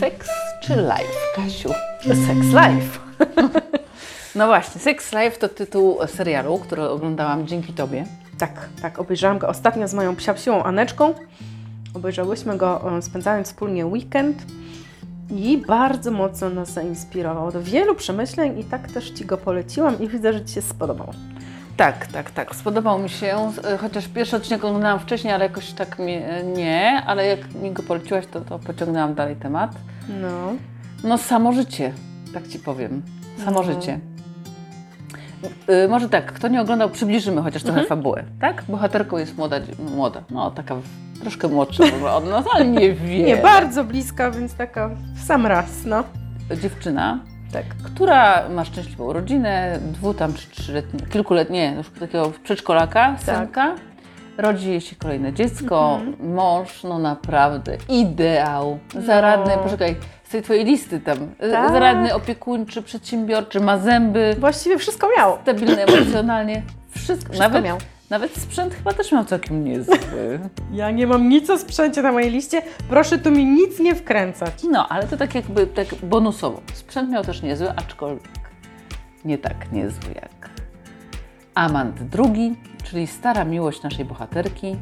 Sex czy life, Kasiu? Sex life. No właśnie, Sex Life to tytuł serialu, który oglądałam dzięki Tobie. Tak, tak, obejrzałam go ostatnio z moją psiapsiłą Aneczką. Obejrzałyśmy go e, spędzając wspólnie weekend i bardzo mocno nas zainspirował do wielu przemyśleń i tak też Ci go poleciłam i widzę, że Ci się spodobał. Tak, tak, tak. Spodobał mi się, e, chociaż pierwszy odcinek oglądałam wcześniej, ale jakoś tak mnie e, nie, ale jak mi go poleciłaś, to, to pociągnęłam dalej temat. No, No samo życie, tak Ci powiem. Samo No. życie. Y, może tak, kto nie oglądał, przybliżymy chociaż trochę fabułę, tak? Bohaterką jest młoda, młoda, no taka troszkę młodsza od nas, ale nie wiem. nie bardzo bliska, więc taka w sam raz, no. Dziewczyna, Tak. która ma szczęśliwą rodzinę, dwu tam czy trzyletnie, kilkuletnie, już takiego przedszkolaka, Tak. synka. Rodzi jej się kolejne dziecko, mąż, no naprawdę ideał, zaradny, No. poczekaj, z tej twojej listy tam, Tak. zaradny, opiekuńczy, przedsiębiorczy, ma zęby, Właściwie wszystko miał. stabilny emocjonalnie, wszystko, Wszystko nawet, miał. Nawet sprzęt chyba też miał całkiem niezły. Ja nie mam nic o sprzęcie na mojej liście, proszę tu mi nic nie wkręcać. No, ale to tak jakby tak bonusowo. Sprzęt miał też niezły, aczkolwiek nie tak niezły jak Amant II, czyli stara miłość naszej bohaterki,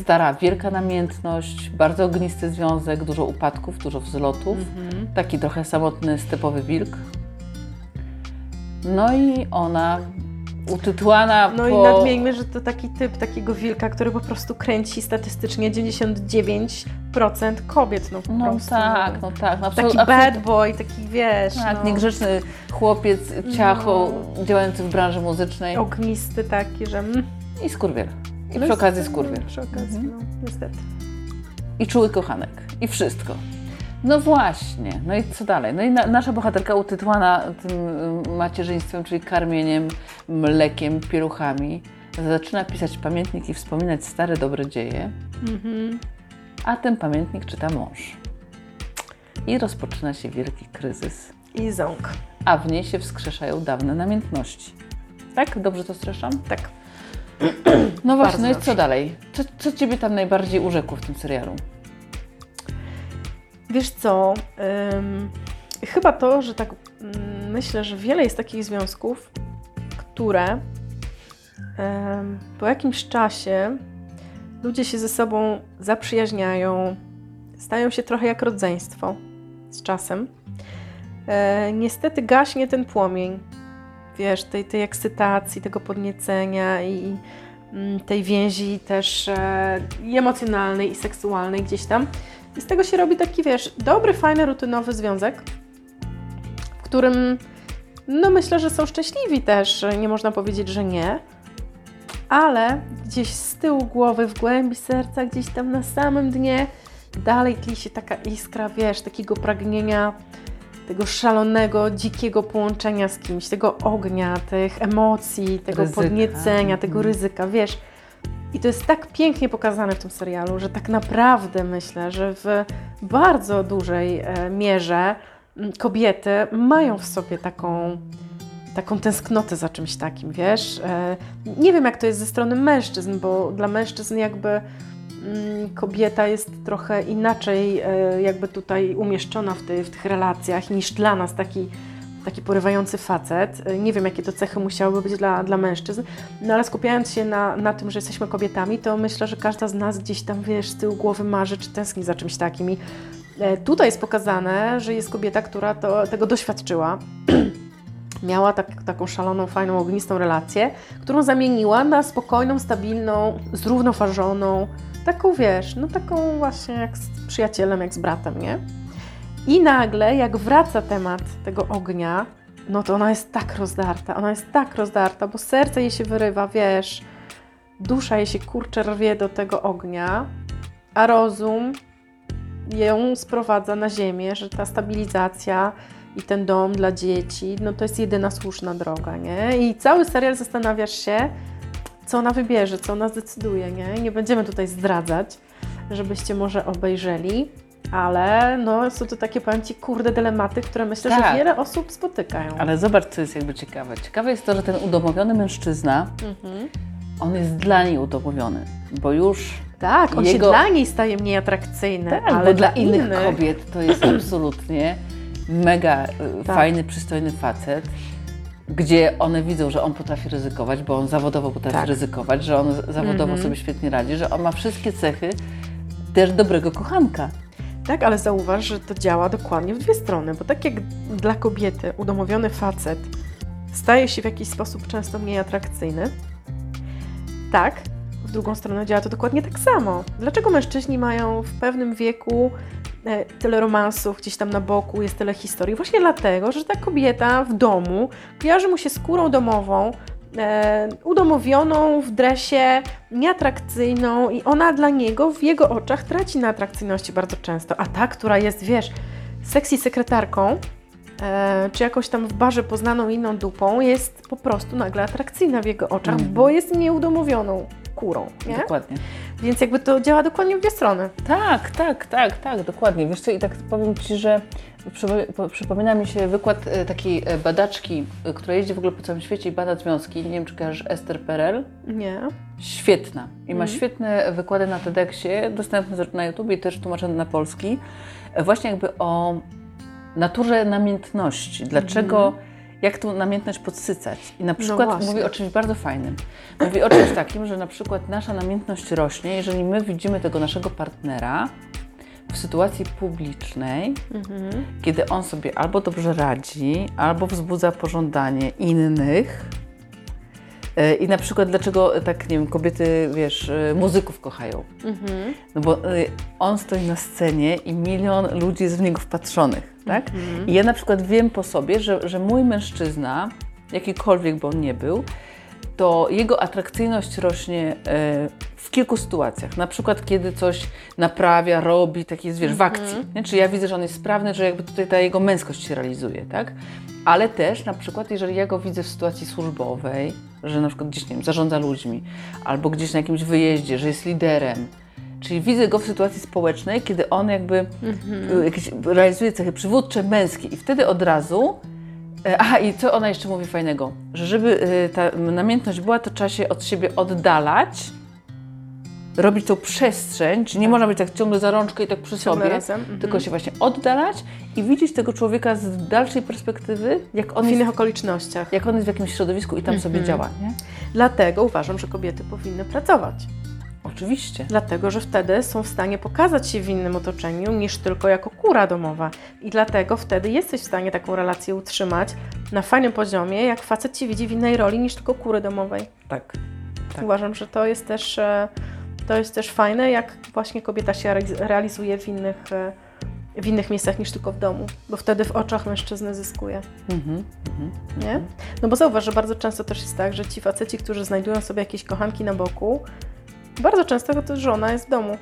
stara wielka namiętność, bardzo ognisty związek, dużo upadków, dużo wzlotów, taki trochę samotny, stepowy wilk. No i ona utytułana No po... i nadmieńmy, że to taki typ takiego wilka, który po prostu kręci statystycznie 99% kobiet, no po No prostu. tak, no tak. No, Taki absolut- bad boy, taki wiesz, Tak, no, niegrzeczny chłopiec, ciacho, działający w branży muzycznej ognisty taki, że... Mm, i skurwiel. I no przy okazji skurwiel. Przy okazji, no niestety. I czuły kochanek. I wszystko. No właśnie. No i co dalej? No i na, nasza bohaterka utytułowana tym y, macierzyństwem, czyli karmieniem, mlekiem, pieluchami, zaczyna pisać pamiętnik i wspominać stare, dobre dzieje, Mhm. a ten pamiętnik czyta mąż. I rozpoczyna się wielki kryzys, I ząg. a w niej się wskrzeszają dawne namiętności. Tak? Dobrze to streszczam? Tak. No właśnie, no i co dalej? Co, co Ciebie tam najbardziej urzekło w tym serialu? Wiesz co, chyba to, że tak mm, myślę, że wiele jest takich związków, które po jakimś czasie ludzie się ze sobą zaprzyjaźniają, stają się trochę jak rodzeństwo z czasem. E, niestety gaśnie ten płomień, wiesz, tej, tej ekscytacji, tego podniecenia i mm, tej więzi też e, i emocjonalnej i seksualnej gdzieś tam. I z tego się robi taki, wiesz, dobry, fajny, rutynowy związek, w którym, no myślę, że są szczęśliwi też, nie można powiedzieć, że nie, ale gdzieś z tyłu głowy, w głębi serca, gdzieś tam na samym dnie, dalej tli się taka iskra, wiesz, takiego pragnienia, tego szalonego, dzikiego połączenia z kimś, tego ognia, tych emocji, tego Ryzyka. podniecenia, tego Mhm. ryzyka, wiesz. I to jest tak pięknie pokazane w tym serialu, że tak naprawdę myślę, że w bardzo dużej e, mierze kobiety mają w sobie taką, taką tęsknotę za czymś takim, wiesz. E, Nie wiem, jak to jest ze strony mężczyzn, bo dla mężczyzn jakby mm, kobieta jest trochę inaczej e, jakby tutaj umieszczona w, ty, w tych relacjach niż dla nas taki taki porywający facet. E, Nie wiem, jakie to cechy musiałyby być dla, dla mężczyzn, no ale skupiając się na, na tym, że jesteśmy kobietami, to myślę, że każda z nas gdzieś tam, wiesz, z tyłu głowy marzy, czy tęskni za czymś takim. I tutaj jest pokazane, że jest kobieta, która to, tego doświadczyła. Miała tak, taką szaloną, fajną, ognistą relację, którą zamieniła na spokojną, stabilną, zrównoważoną, taką wiesz, no taką właśnie jak z przyjacielem, jak z bratem, nie? I nagle, jak wraca temat tego ognia, no to ona jest tak rozdarta, ona jest tak rozdarta, bo serce jej się wyrywa, wiesz, dusza jej się kurcze rwie do tego ognia, a rozum ją sprowadza na ziemię, że ta stabilizacja i ten dom dla dzieci, no to jest jedyna słuszna droga, nie? I cały serial zastanawiasz się, co ona wybierze, co ona zdecyduje, nie? Nie będziemy tutaj zdradzać, żebyście może obejrzeli, ale no są to takie, powiem Ci, kurde dylematy, które myślę, Tak. że wiele osób spotykają. Ale zobacz, co jest jakby ciekawe. Ciekawe jest to, że ten udomowiony mężczyzna, Mhm. on jest dla niej udomowiony, bo już Tak, on się Jego- dla niej staje mniej atrakcyjny, Tak, ale bo dla innych kobiet to jest absolutnie mega y, Tak. fajny, przystojny facet, gdzie one widzą, że on potrafi ryzykować, bo on zawodowo potrafi Tak. ryzykować, że on zawodowo Mhm. sobie świetnie radzi, że on ma wszystkie cechy też dobrego kochanka. Tak, ale zauważ, że to działa dokładnie w dwie strony, bo tak jak dla kobiety udomowiony facet staje się w jakiś sposób często mniej atrakcyjny, tak, w drugą stronę działa to dokładnie tak samo. Dlaczego mężczyźni mają w pewnym wieku e, tyle romansów gdzieś tam na boku, jest tyle historii? Właśnie dlatego, że ta kobieta w domu kojarzy mu się skórą domową, e, udomowioną w dresie, nieatrakcyjną i ona dla niego w jego oczach traci na atrakcyjności bardzo często. A ta, która jest, wiesz, sexy sekretarką, e, czy jakąś tam w barze poznaną inną dupą, jest po prostu nagle atrakcyjna w jego oczach, Mhm. bo jest nieudomovioną kurą, nie? Dokładnie. Więc jakby to działa dokładnie w dwie strony. Tak, tak, tak, tak, dokładnie. Wiesz co, i tak powiem Ci, że przypo- po- przypomina mi się wykład e, takiej badaczki, e, która jeździ w ogóle po całym świecie i bada związki. Nie wiem, czy kojarzysz Esther Perel. Nie. Świetna. I ma Mhm. świetne wykłady na TEDxie, dostępne na YouTube i też tłumaczone na polski. E, Właśnie jakby o naturze namiętności. Dlaczego, jak tą namiętność podsycać. I na przykład właśnie. mówi o czymś bardzo fajnym. Mówi o czymś takim, że na przykład nasza namiętność rośnie, jeżeli my widzimy tego naszego partnera w sytuacji publicznej, Mhm. kiedy on sobie albo dobrze radzi, albo wzbudza pożądanie innych. E, I na przykład dlaczego tak, nie wiem, kobiety, wiesz, e, muzyków kochają. Mhm. No bo on stoi na scenie i milion ludzi jest w niego wpatrzonych, tak? Mhm. I ja na przykład wiem po sobie, że, że mój mężczyzna, jakikolwiek by on nie był, to jego atrakcyjność rośnie e, w kilku sytuacjach. Na przykład, kiedy coś naprawia, robi, taki jest, wiesz, w akcji. Nie? Czy ja widzę, że on jest sprawny, że jakby tutaj ta jego męskość się realizuje, tak? Ale też na przykład, jeżeli ja go widzę w sytuacji służbowej, że na przykład gdzieś, nie wiem, zarządza ludźmi, albo gdzieś na jakimś wyjeździe, że jest liderem, Czyli widzę go w sytuacji społecznej, kiedy on jakby y, jakieś realizuje cechy przywódcze, męskie i wtedy od razu e, Aha, i co ona jeszcze mówi fajnego? Że żeby y, ta namiętność była, to trzeba się od siebie oddalać, robić tą przestrzeń, czyli nie można być tak ciągle za rączkę i tak przy Ciągle sobie, mhm. tylko się właśnie oddalać i widzieć tego człowieka z dalszej perspektywy, jak on, W innych jest, okolicznościach. jak on jest w jakimś środowisku i tam sobie Mhm. działa, nie? Dlatego uważam, że kobiety powinny pracować. Oczywiście. Dlatego, że wtedy są w stanie pokazać się w innym otoczeniu niż tylko jako kura domowa. I dlatego wtedy jesteś w stanie taką relację utrzymać na fajnym poziomie, jak facet ci widzi w innej roli niż tylko kury domowej. Tak. Tak. Uważam, że to jest też, e, to jest też fajne, jak właśnie kobieta się realiz- realizuje w innych, e, w innych miejscach niż tylko w domu, bo wtedy w oczach mężczyzny zyskuje. Mhm. Mhm. Nie? No bo zauważ, że bardzo często też jest tak, że ci faceci, którzy znajdują sobie jakieś kochanki na boku, bardzo często to żona jest w domu.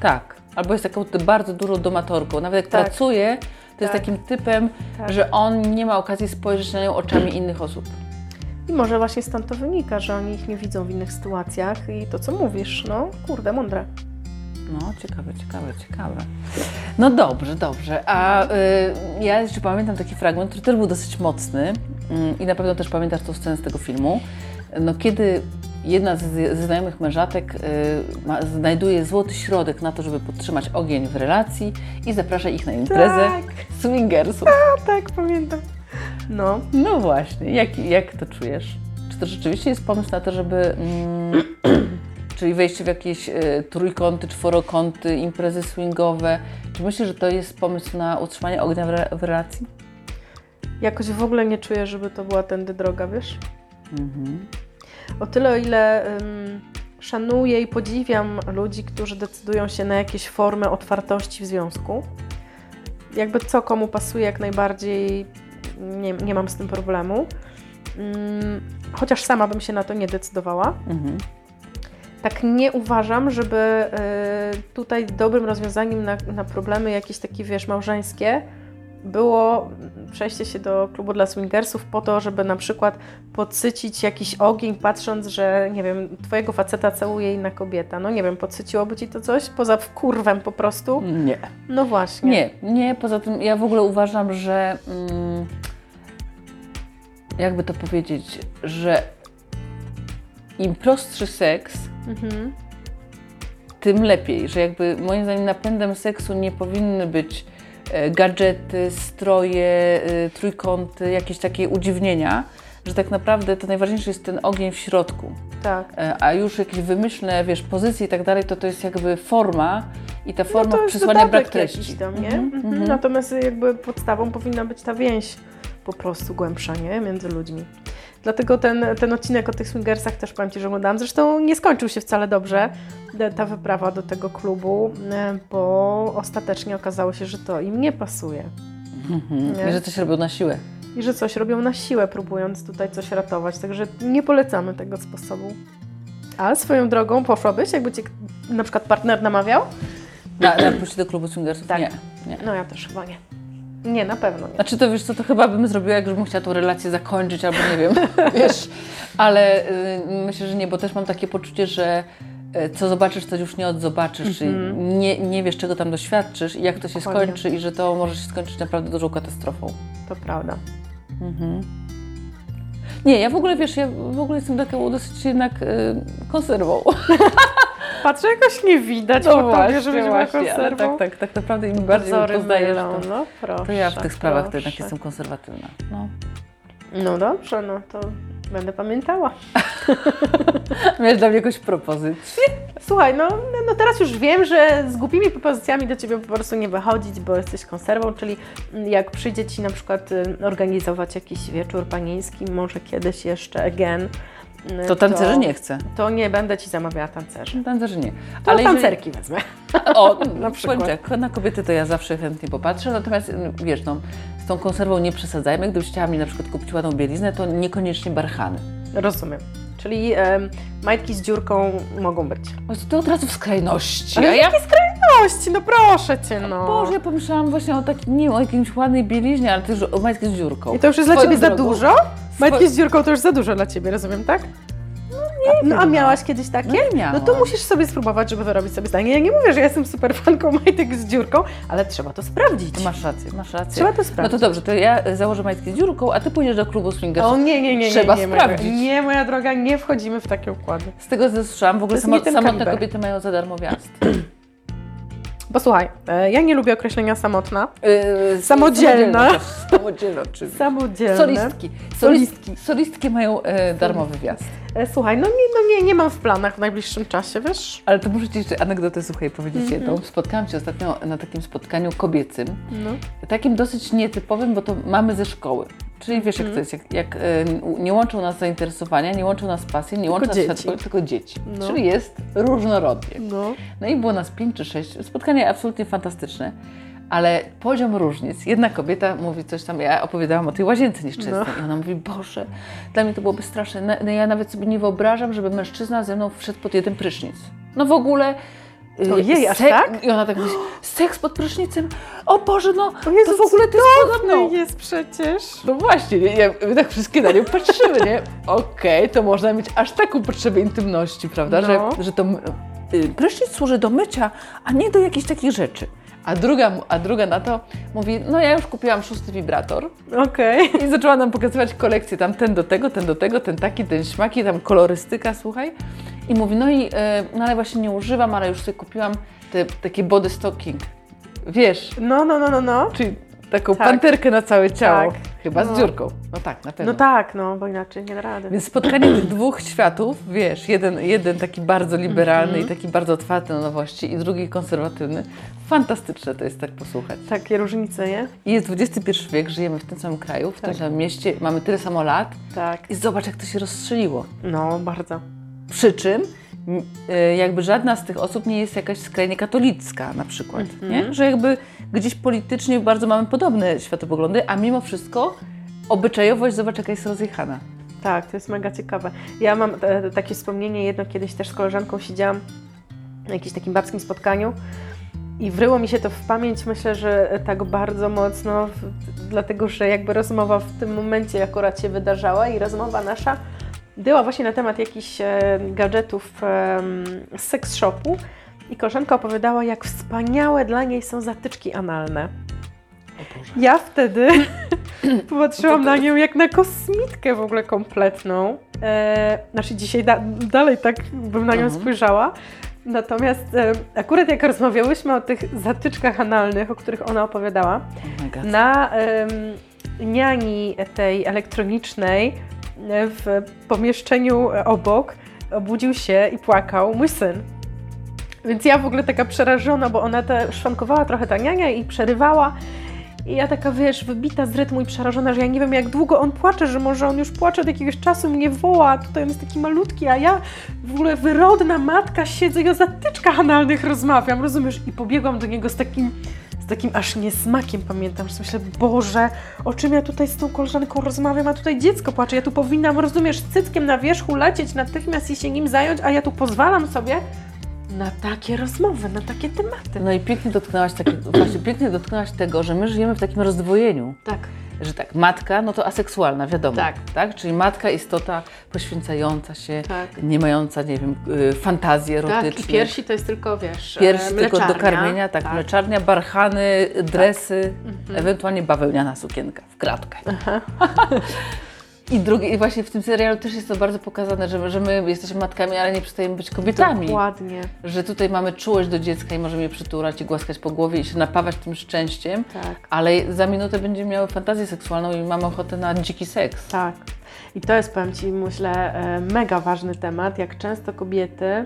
Tak. Albo jest taką bardzo dużą domatorką. Nawet jak Tak. pracuje, to jest Tak. takim typem, Tak. że on nie ma okazji spojrzeć na nią oczami innych osób. I może właśnie stąd to wynika, że oni ich nie widzą w innych sytuacjach i to, co mówisz, no kurde, mądre. No, ciekawe, ciekawe, ciekawe. No dobrze, dobrze. A y, ja jeszcze pamiętam taki fragment, który też był dosyć mocny mm, i na pewno też pamiętasz tą scenę z tego filmu. No, kiedy jedna z, ze znajomych mężatek y, ma, znajduje złoty środek na to, żeby podtrzymać ogień w relacji i zaprasza ich na imprezę Tak. swingersów. A tak, pamiętam. No, No właśnie, jak, jak to czujesz? Czy to rzeczywiście jest pomysł na to, żeby. Mm, czyli wejście w jakieś y, trójkąty, czworokąty, imprezy swingowe? Czy myślisz, że to jest pomysł na utrzymanie ognia w, re, w relacji? jakoś w ogóle nie czuję, żeby to była tędy droga, wiesz? Mhm. O tyle, o ile ym, szanuję i podziwiam ludzi, którzy decydują się na jakieś formy otwartości w związku. Jakby co komu pasuje jak najbardziej, nie, nie mam z tym problemu. Ym, chociaż sama bym się na to nie decydowała. Mhm. Tak nie uważam, żeby y, tutaj dobrym rozwiązaniem na, na problemy jakieś takie, wiesz, małżeńskie było przejście się do klubu dla swingersów po to, żeby na przykład podsycić jakiś ogień, patrząc, że nie wiem, twojego faceta całuje inna kobieta. No nie wiem, podsyciłoby ci to coś? Poza kurwem po prostu? Nie. No właśnie. Nie, nie. Poza tym ja w ogóle uważam, że. Mm, jakby to powiedzieć, że im prostszy seks, Mhm. tym lepiej, że jakby moim zdaniem napędem seksu nie powinny być e, gadżety, stroje, e, trójkąty, jakieś takie udziwnienia, że tak naprawdę to najważniejszy jest ten ogień w środku. Tak. E, A już jakieś wymyślne, wiesz, pozycje i tak dalej, to to jest jakby forma i ta forma No to jest przysłania brak treści. tam, nie? Mhm. mhm. Natomiast jakby podstawą powinna być ta więź po prostu głębsza, nie? Między ludźmi. Dlatego ten, ten odcinek o tych swingersach też powiem Ci, że oglądałam. Zresztą nie skończył się wcale dobrze, e, ta wyprawa do tego klubu, e, bo ostatecznie okazało się, że to im nie pasuje. Mhm. Nie? I że coś robią na siłę. I że coś robią na siłę, próbując tutaj coś ratować. Także nie polecamy tego sposobu. A swoją drogą poszłabyś, jakby Cię na przykład partner namawiał? Na, na pójście do klubu swingersów? Tak. Nie, nie. No ja też chyba nie. Nie, na pewno nie. Znaczy to wiesz co, to chyba bym zrobiła, jak już bym chciała tą relację zakończyć, albo nie wiem, wiesz. Ale y, myślę, że nie, bo też mam takie poczucie, że y, co zobaczysz, to już nie odzobaczysz, czyli nie, nie wiesz, czego tam doświadczysz i jak to się Mhm. Dokładnie. skończy i że to może się skończyć naprawdę dużą katastrofą. To prawda. Mhm. Nie, ja w ogóle, wiesz, ja w ogóle jestem taką dosyć jednak y, konserwą. Patrzę, jakoś nie widać po tobie, że będzie była ale konserwą. tak, tak, tak naprawdę im bardziej poznajesz, to, no proszę. to ja w tych sprawach to proszę. jednak jestem konserwatywna. No. No dobrze, no to będę pamiętała. Miałeś dla mnie jakąś propozycję? Słuchaj, no, no teraz już wiem, że z głupimi propozycjami do Ciebie po prostu nie wychodzić, bo jesteś konserwą, czyli jak przyjdzie Ci na przykład y, organizować jakiś wieczór panieński, może kiedyś jeszcze again, To tancerzy nie chcę. To nie będę Ci zamawiała tancerzy. Tancerzy nie. To Ale jeżeli- tancerki wezmę. O, Na przykład. Na kobiety to ja zawsze chętnie popatrzę, natomiast y, wiesz, no, z tą konserwą nie przesadzajmy. Gdybyś chciała mi na przykład kupić ładną bieliznę, to niekoniecznie barchany. Rozumiem. Czyli majtki z dziurką mogą być. O, to od razu w skrajności. Ale A ja, Ości, no proszę Cię, no. Boże, ja pomyślałam właśnie o takim, nie o jakimś ładnej bieliźnie, ale też o majtki z dziurką. I to już jest dla Swoją Ciebie za drogą. dużo? Majtki z dziurką to już za dużo dla Ciebie, rozumiem, tak? No nie No a miałaś kiedyś takie? No nie miałam. No to musisz sobie spróbować, żeby wyrobić sobie zdanie. Ja nie mówię, że ja jestem super fanką majtek z dziurką, ale trzeba to sprawdzić. To Masz rację, masz rację. Trzeba to No sprawdzić. to dobrze, to ja założę majtki z dziurką, a ty pójdziesz do klubu swingersów. O nie, nie, nie, nie, Trzeba nie, moja droga. sprawdzić. Nie, moja droga, nie wchodzimy w takie układy. Z tego co słyszałam, w ogóle jest samo, nie ten samotne kaliber. kobiety mają za darmo wjazd. Posłuchaj, e, ja nie lubię określenia samotna. Yy, Samodzielna. Samodzielna, oczywiście. Samodzielne. Solistki. Solistki. Solistki mają e, darmowy wjazd. E, Słuchaj, no, nie, no nie, nie mam w planach w najbliższym czasie, wiesz? Ale to muszę Ci jeszcze anegdotę, słuchaj, powiedzieć Mhm. jedną. Spotkałam się ostatnio na takim spotkaniu kobiecym. No. Takim dosyć nietypowym, bo to mamy ze szkoły. Czyli wiesz, Mhm. jak to jest, jak, jak e, nie łączą nas zainteresowania, nie łączą nas pasje, nie łączą nas dzieci. światło, tylko dzieci. No. Czyli jest różnorodnie. No. No i było nas pięć czy sześć. Spotkanie absolutnie fantastyczne. Ale poziom różnic. Jedna kobieta mówi coś tam, ja opowiadałam o tej łazience nieszczęsnej No. i ona mówi, Boże, dla mnie to byłoby straszne. Na- No, ja nawet sobie nie wyobrażam, żeby mężczyzna ze mną wszedł pod jeden prysznic. No w ogóle... y, Ojej, aż tak? I ona tak mówi, seks pod prysznicem? O Boże, no O Jezu, to w ogóle to jest podobno. jest przecież. No właśnie, nie? Ja, my tak wszystkie na nią patrzymy, nie? Okej, to można mieć aż taką potrzebę intymności, prawda? No. Że, że to y, prysznic służy do mycia, a nie do jakichś takich rzeczy. A druga, a druga na to mówi, no ja już kupiłam szósty wibrator Okej. i zaczęła nam pokazywać kolekcję, tam ten do tego, ten do tego, ten taki, ten śmaki, tam kolorystyka, słuchaj. I mówi, no i, e, no ale właśnie nie używam, ale już sobie kupiłam te, takie body stocking, wiesz, No, no, no, no, no. czyli taką Tak. panterkę na całe ciało, Tak. Chyba No. z dziurką. No tak, na pewno. No tak, no, bo inaczej nie da rady. Więc spotkanie tych dwóch światów, wiesz, jeden, jeden taki bardzo liberalny Mhm. i taki bardzo otwarty na nowości i drugi konserwatywny. Fantastyczne to jest tak posłuchać. Takie różnice, nie? I jest XXI wiek, żyjemy w tym samym kraju, w Tak. tym samym mieście, mamy tyle samo lat Tak. i zobacz jak to się rozstrzeliło. No, bardzo. Przy czym m, e, jakby żadna z tych osób nie jest jakaś skrajnie katolicka na przykład, Mhm. nie? Że jakby gdzieś politycznie bardzo mamy podobne światopoglądy, a mimo wszystko obyczajowość, zobacz jaka jest rozjechana. Tak, to jest mega ciekawe. Ja mam e, takie wspomnienie, jedno kiedyś też z koleżanką siedziałam na jakimś takim babskim spotkaniu i wryło mi się to w pamięć, myślę, że tak bardzo mocno, w, dlatego że jakby rozmowa w tym momencie akurat się wydarzała i rozmowa nasza była właśnie na temat jakichś e, gadżetów e, z seks shopu i koleżanka opowiadała, jak wspaniałe dla niej są zatyczki analne. Ja wtedy popatrzyłam na nią jak na kosmitkę w ogóle kompletną. E, znaczy dzisiaj da, dalej tak bym na nią Mhm. spojrzała. Natomiast e, akurat jak rozmawiałyśmy o tych zatyczkach analnych, o których ona opowiadała, Oh na em, niani tej elektronicznej e, w pomieszczeniu e, obok obudził się i płakał mój syn. Więc ja w ogóle taka przerażona, bo ona te szwankowała trochę ta niania i przerywała. I ja taka, wiesz, wybita z rytmu i przerażona, że ja nie wiem jak długo on płacze, że może on już płacze od jakiegoś czasu, mnie woła, tutaj on jest taki malutki, a ja w ogóle wyrodna matka siedzę i o zatyczkach analnych rozmawiam, rozumiesz? I pobiegłam do niego z takim, z takim aż niesmakiem, pamiętam, że myślę, Boże, o czym ja tutaj z tą koleżanką rozmawiam, a tutaj dziecko płacze, ja tu powinnam, rozumiesz, z cyckiem na wierzchu lecieć natychmiast i się nim zająć, a ja tu pozwalam sobie na takie rozmowy, na takie tematy. No i pięknie dotknęłaś, takie, właśnie pięknie dotknęłaś tego, że my żyjemy w takim rozdwojeniu. Tak. Że tak, matka, no to aseksualna, wiadomo. Tak. tak? Czyli matka istota poświęcająca się, Tak. nie mająca, nie wiem, y, fantazji erotycznych. Tak, i piersi to jest tylko, wiesz, Piersi e, tylko do karmienia, tak, mleczarnia, barchany, dresy, Mhm. ewentualnie bawełniana sukienka w kratkę. I, drugie, I właśnie w tym serialu też jest to bardzo pokazane, że, że my jesteśmy matkami, ale nie przestajemy być kobietami. Dokładnie. Że tutaj mamy czułość do dziecka i możemy je przytulać i głaskać po głowie i się napawać tym szczęściem, Tak. ale za minutę będziemy miały fantazję seksualną i mamy ochotę na dziki seks. Tak. I to jest, powiem Ci, myślę, e, mega ważny temat, jak często kobiety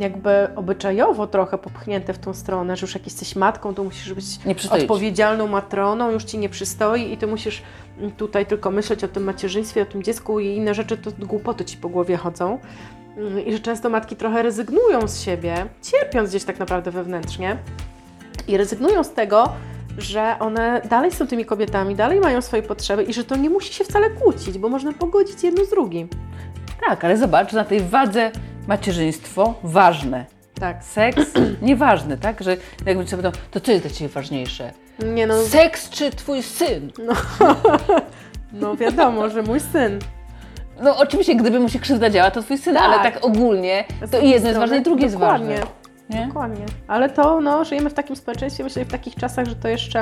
jakby obyczajowo trochę popchnięte w tą stronę, że już jak jesteś matką, to musisz być odpowiedzialną matroną, już Ci nie przystoi i Ty musisz mm, tutaj tylko myśleć o tym macierzyństwie, o tym dziecku i inne rzeczy, to głupoty Ci po głowie chodzą. Mm, I że często matki trochę rezygnują z siebie, cierpiąc gdzieś tak naprawdę wewnętrznie i rezygnują z tego, że one dalej są tymi kobietami, dalej mają swoje potrzeby i że to nie musi się wcale kłócić, bo można pogodzić jedno z drugim. Tak, ale zobacz, na tej wadze macierzyństwo ważne. Tak. Seks nieważny, tak? Że jakby sobie pytał, to co jest dla Ciebie ważniejsze? Nie no, Seks czy Twój syn? no wiadomo, że mój syn. No oczywiście, gdyby mu się krzywda działa, to Twój syn, Tak. ale tak ogólnie to drugiej jedno jest ważne i drugie jest ważne. Nie? Dokładnie. Ale to, no, żyjemy w takim społeczeństwie, myślę, w takich czasach, że to jeszcze,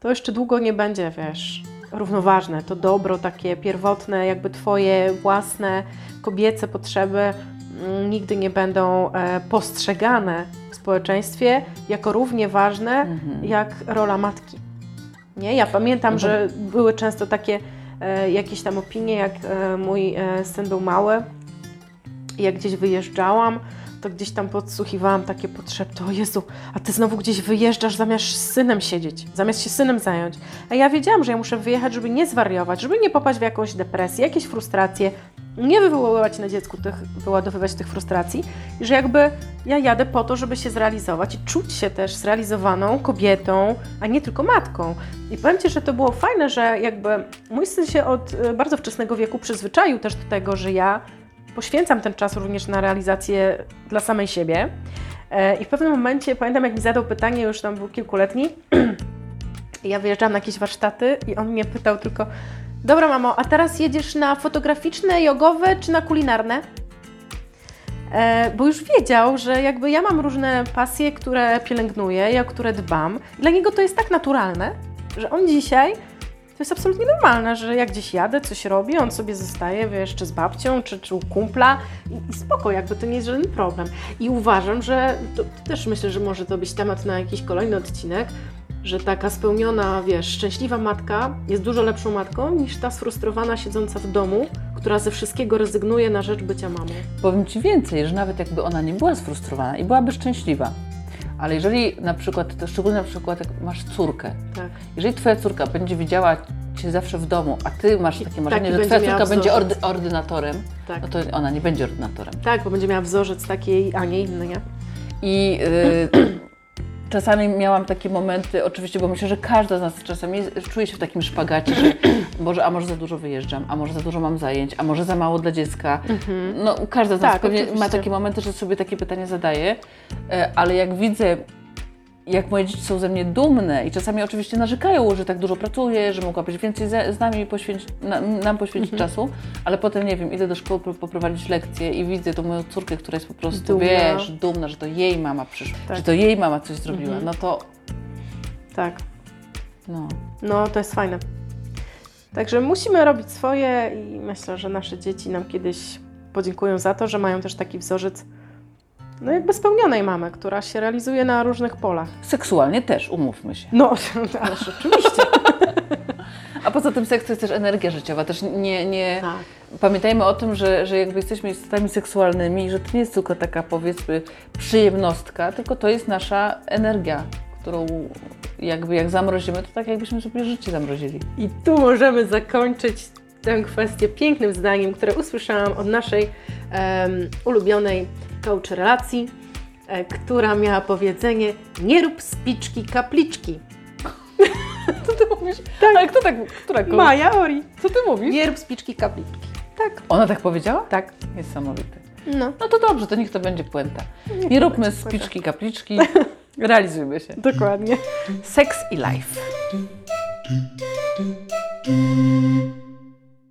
to jeszcze długo nie będzie, wiesz, równoważne. To dobro takie pierwotne, jakby twoje własne kobiece potrzeby mm, nigdy nie będą e, postrzegane w społeczeństwie jako równie ważne Mhm. jak rola matki. Nie? Ja pamiętam, to- że były często takie e, jakieś tam opinie, jak e, mój syn był mały jak gdzieś wyjeżdżałam, to gdzieś tam podsłuchiwałam takie potrzeby, o Jezu, a Ty znowu gdzieś wyjeżdżasz zamiast z synem siedzieć, zamiast się synem zająć. A ja wiedziałam, że ja muszę wyjechać, żeby nie zwariować, żeby nie popaść w jakąś depresję, jakieś frustracje, nie wywoływać na dziecku tych, wyładowywać tych frustracji i że jakby ja jadę po to, żeby się zrealizować i czuć się też zrealizowaną kobietą, a nie tylko matką. I powiem Ci, że to było fajne, że jakby mój syn się od e, bardzo wczesnego wieku przyzwyczaił też do tego, że ja poświęcam ten czas również na realizację dla samej siebie. E, I w pewnym momencie pamiętam, jak mi zadał pytanie, już tam był kilkuletni, ja wyjeżdżałam na jakieś warsztaty i on mnie pytał tylko, dobra mamo, a teraz jedziesz na fotograficzne, jogowe czy na kulinarne? E, bo już wiedział, że jakby ja mam różne pasje, które pielęgnuję, ja o które dbam. Dla niego to jest tak naturalne, że on dzisiaj to jest absolutnie normalne, że jak gdzieś jadę, coś robię, on sobie zostaje, wiesz, czy z babcią, czy, czy u kumpla i, i spoko, jakby to nie jest żaden problem. I uważam, że to, to też myślę, że może to być temat na jakiś kolejny odcinek, że taka spełniona, wiesz, szczęśliwa matka jest dużo lepszą matką niż ta sfrustrowana siedząca w domu, która ze wszystkiego rezygnuje na rzecz bycia mamą. Powiem Ci więcej, że nawet jakby ona nie była sfrustrowana i byłaby szczęśliwa, ale jeżeli na przykład, to szczególnie na przykład jak masz córkę, Tak. jeżeli Twoja córka będzie widziała Cię zawsze w domu, a Ty masz takie taki marzenie, że Twoja córka będzie ordy, ordynatorem, Tak. no to ona nie będzie ordynatorem. Tak, bo będzie miała wzorzec takiej, a nie inny, nie? I y, czasami miałam takie momenty, oczywiście, bo myślę, że każda z nas czasami czuje się w takim szpagacie, że Boże, a może za dużo wyjeżdżam, a może za dużo mam zajęć, a może za mało dla dziecka. No, każda z nas Tak, pewnie ma oczywiście. takie momenty, że sobie takie pytanie zadaje, e, ale jak widzę, jak moje dzieci są ze mnie dumne i czasami oczywiście narzekają, że tak dużo pracuję, że mogłabyś więcej z nami poświęcić, na, nam poświęcić Mhm. czasu, ale potem, nie wiem, idę do szkoły po- poprowadzić lekcje i widzę tą moją córkę, która jest po prostu, Dumna. wiesz, dumna, że to jej mama przyszła, Tak. że to jej mama coś zrobiła, Mhm. no to, Tak. no. No, to jest fajne. Także musimy robić swoje i myślę, że nasze dzieci nam kiedyś podziękują za to, że mają też taki wzorzec no jakby spełnionej mamy, która się realizuje na różnych polach. Seksualnie też, umówmy się. No, ależ oczywiście. A poza tym seks to jest też energia życiowa, też nie, nie... Tak. Pamiętajmy o tym, że, że jakby jesteśmy istotami seksualnymi, że to nie jest tylko taka powiedzmy przyjemnostka, tylko to jest nasza energia, którą jakby jak zamrozimy, to tak jakbyśmy sobie życie zamrozili. I tu możemy zakończyć tę kwestię pięknym zdaniem, które usłyszałam od naszej em, ulubionej coach relacji, e, która miała powiedzenie nie rób spiczki kapliczki. Co ty mówisz? Tak. Ale kto tak, która kogoś? Maja Ori. Co ty mówisz? Nie rób spiczki kapliczki. Tak, Ona tak powiedziała? tak. Niesamowite. No, No to dobrze, to niech to będzie puenta. Nie róbmy puenta. spiczki, kapliczki, realizujmy się. dokładnie. Sex i life.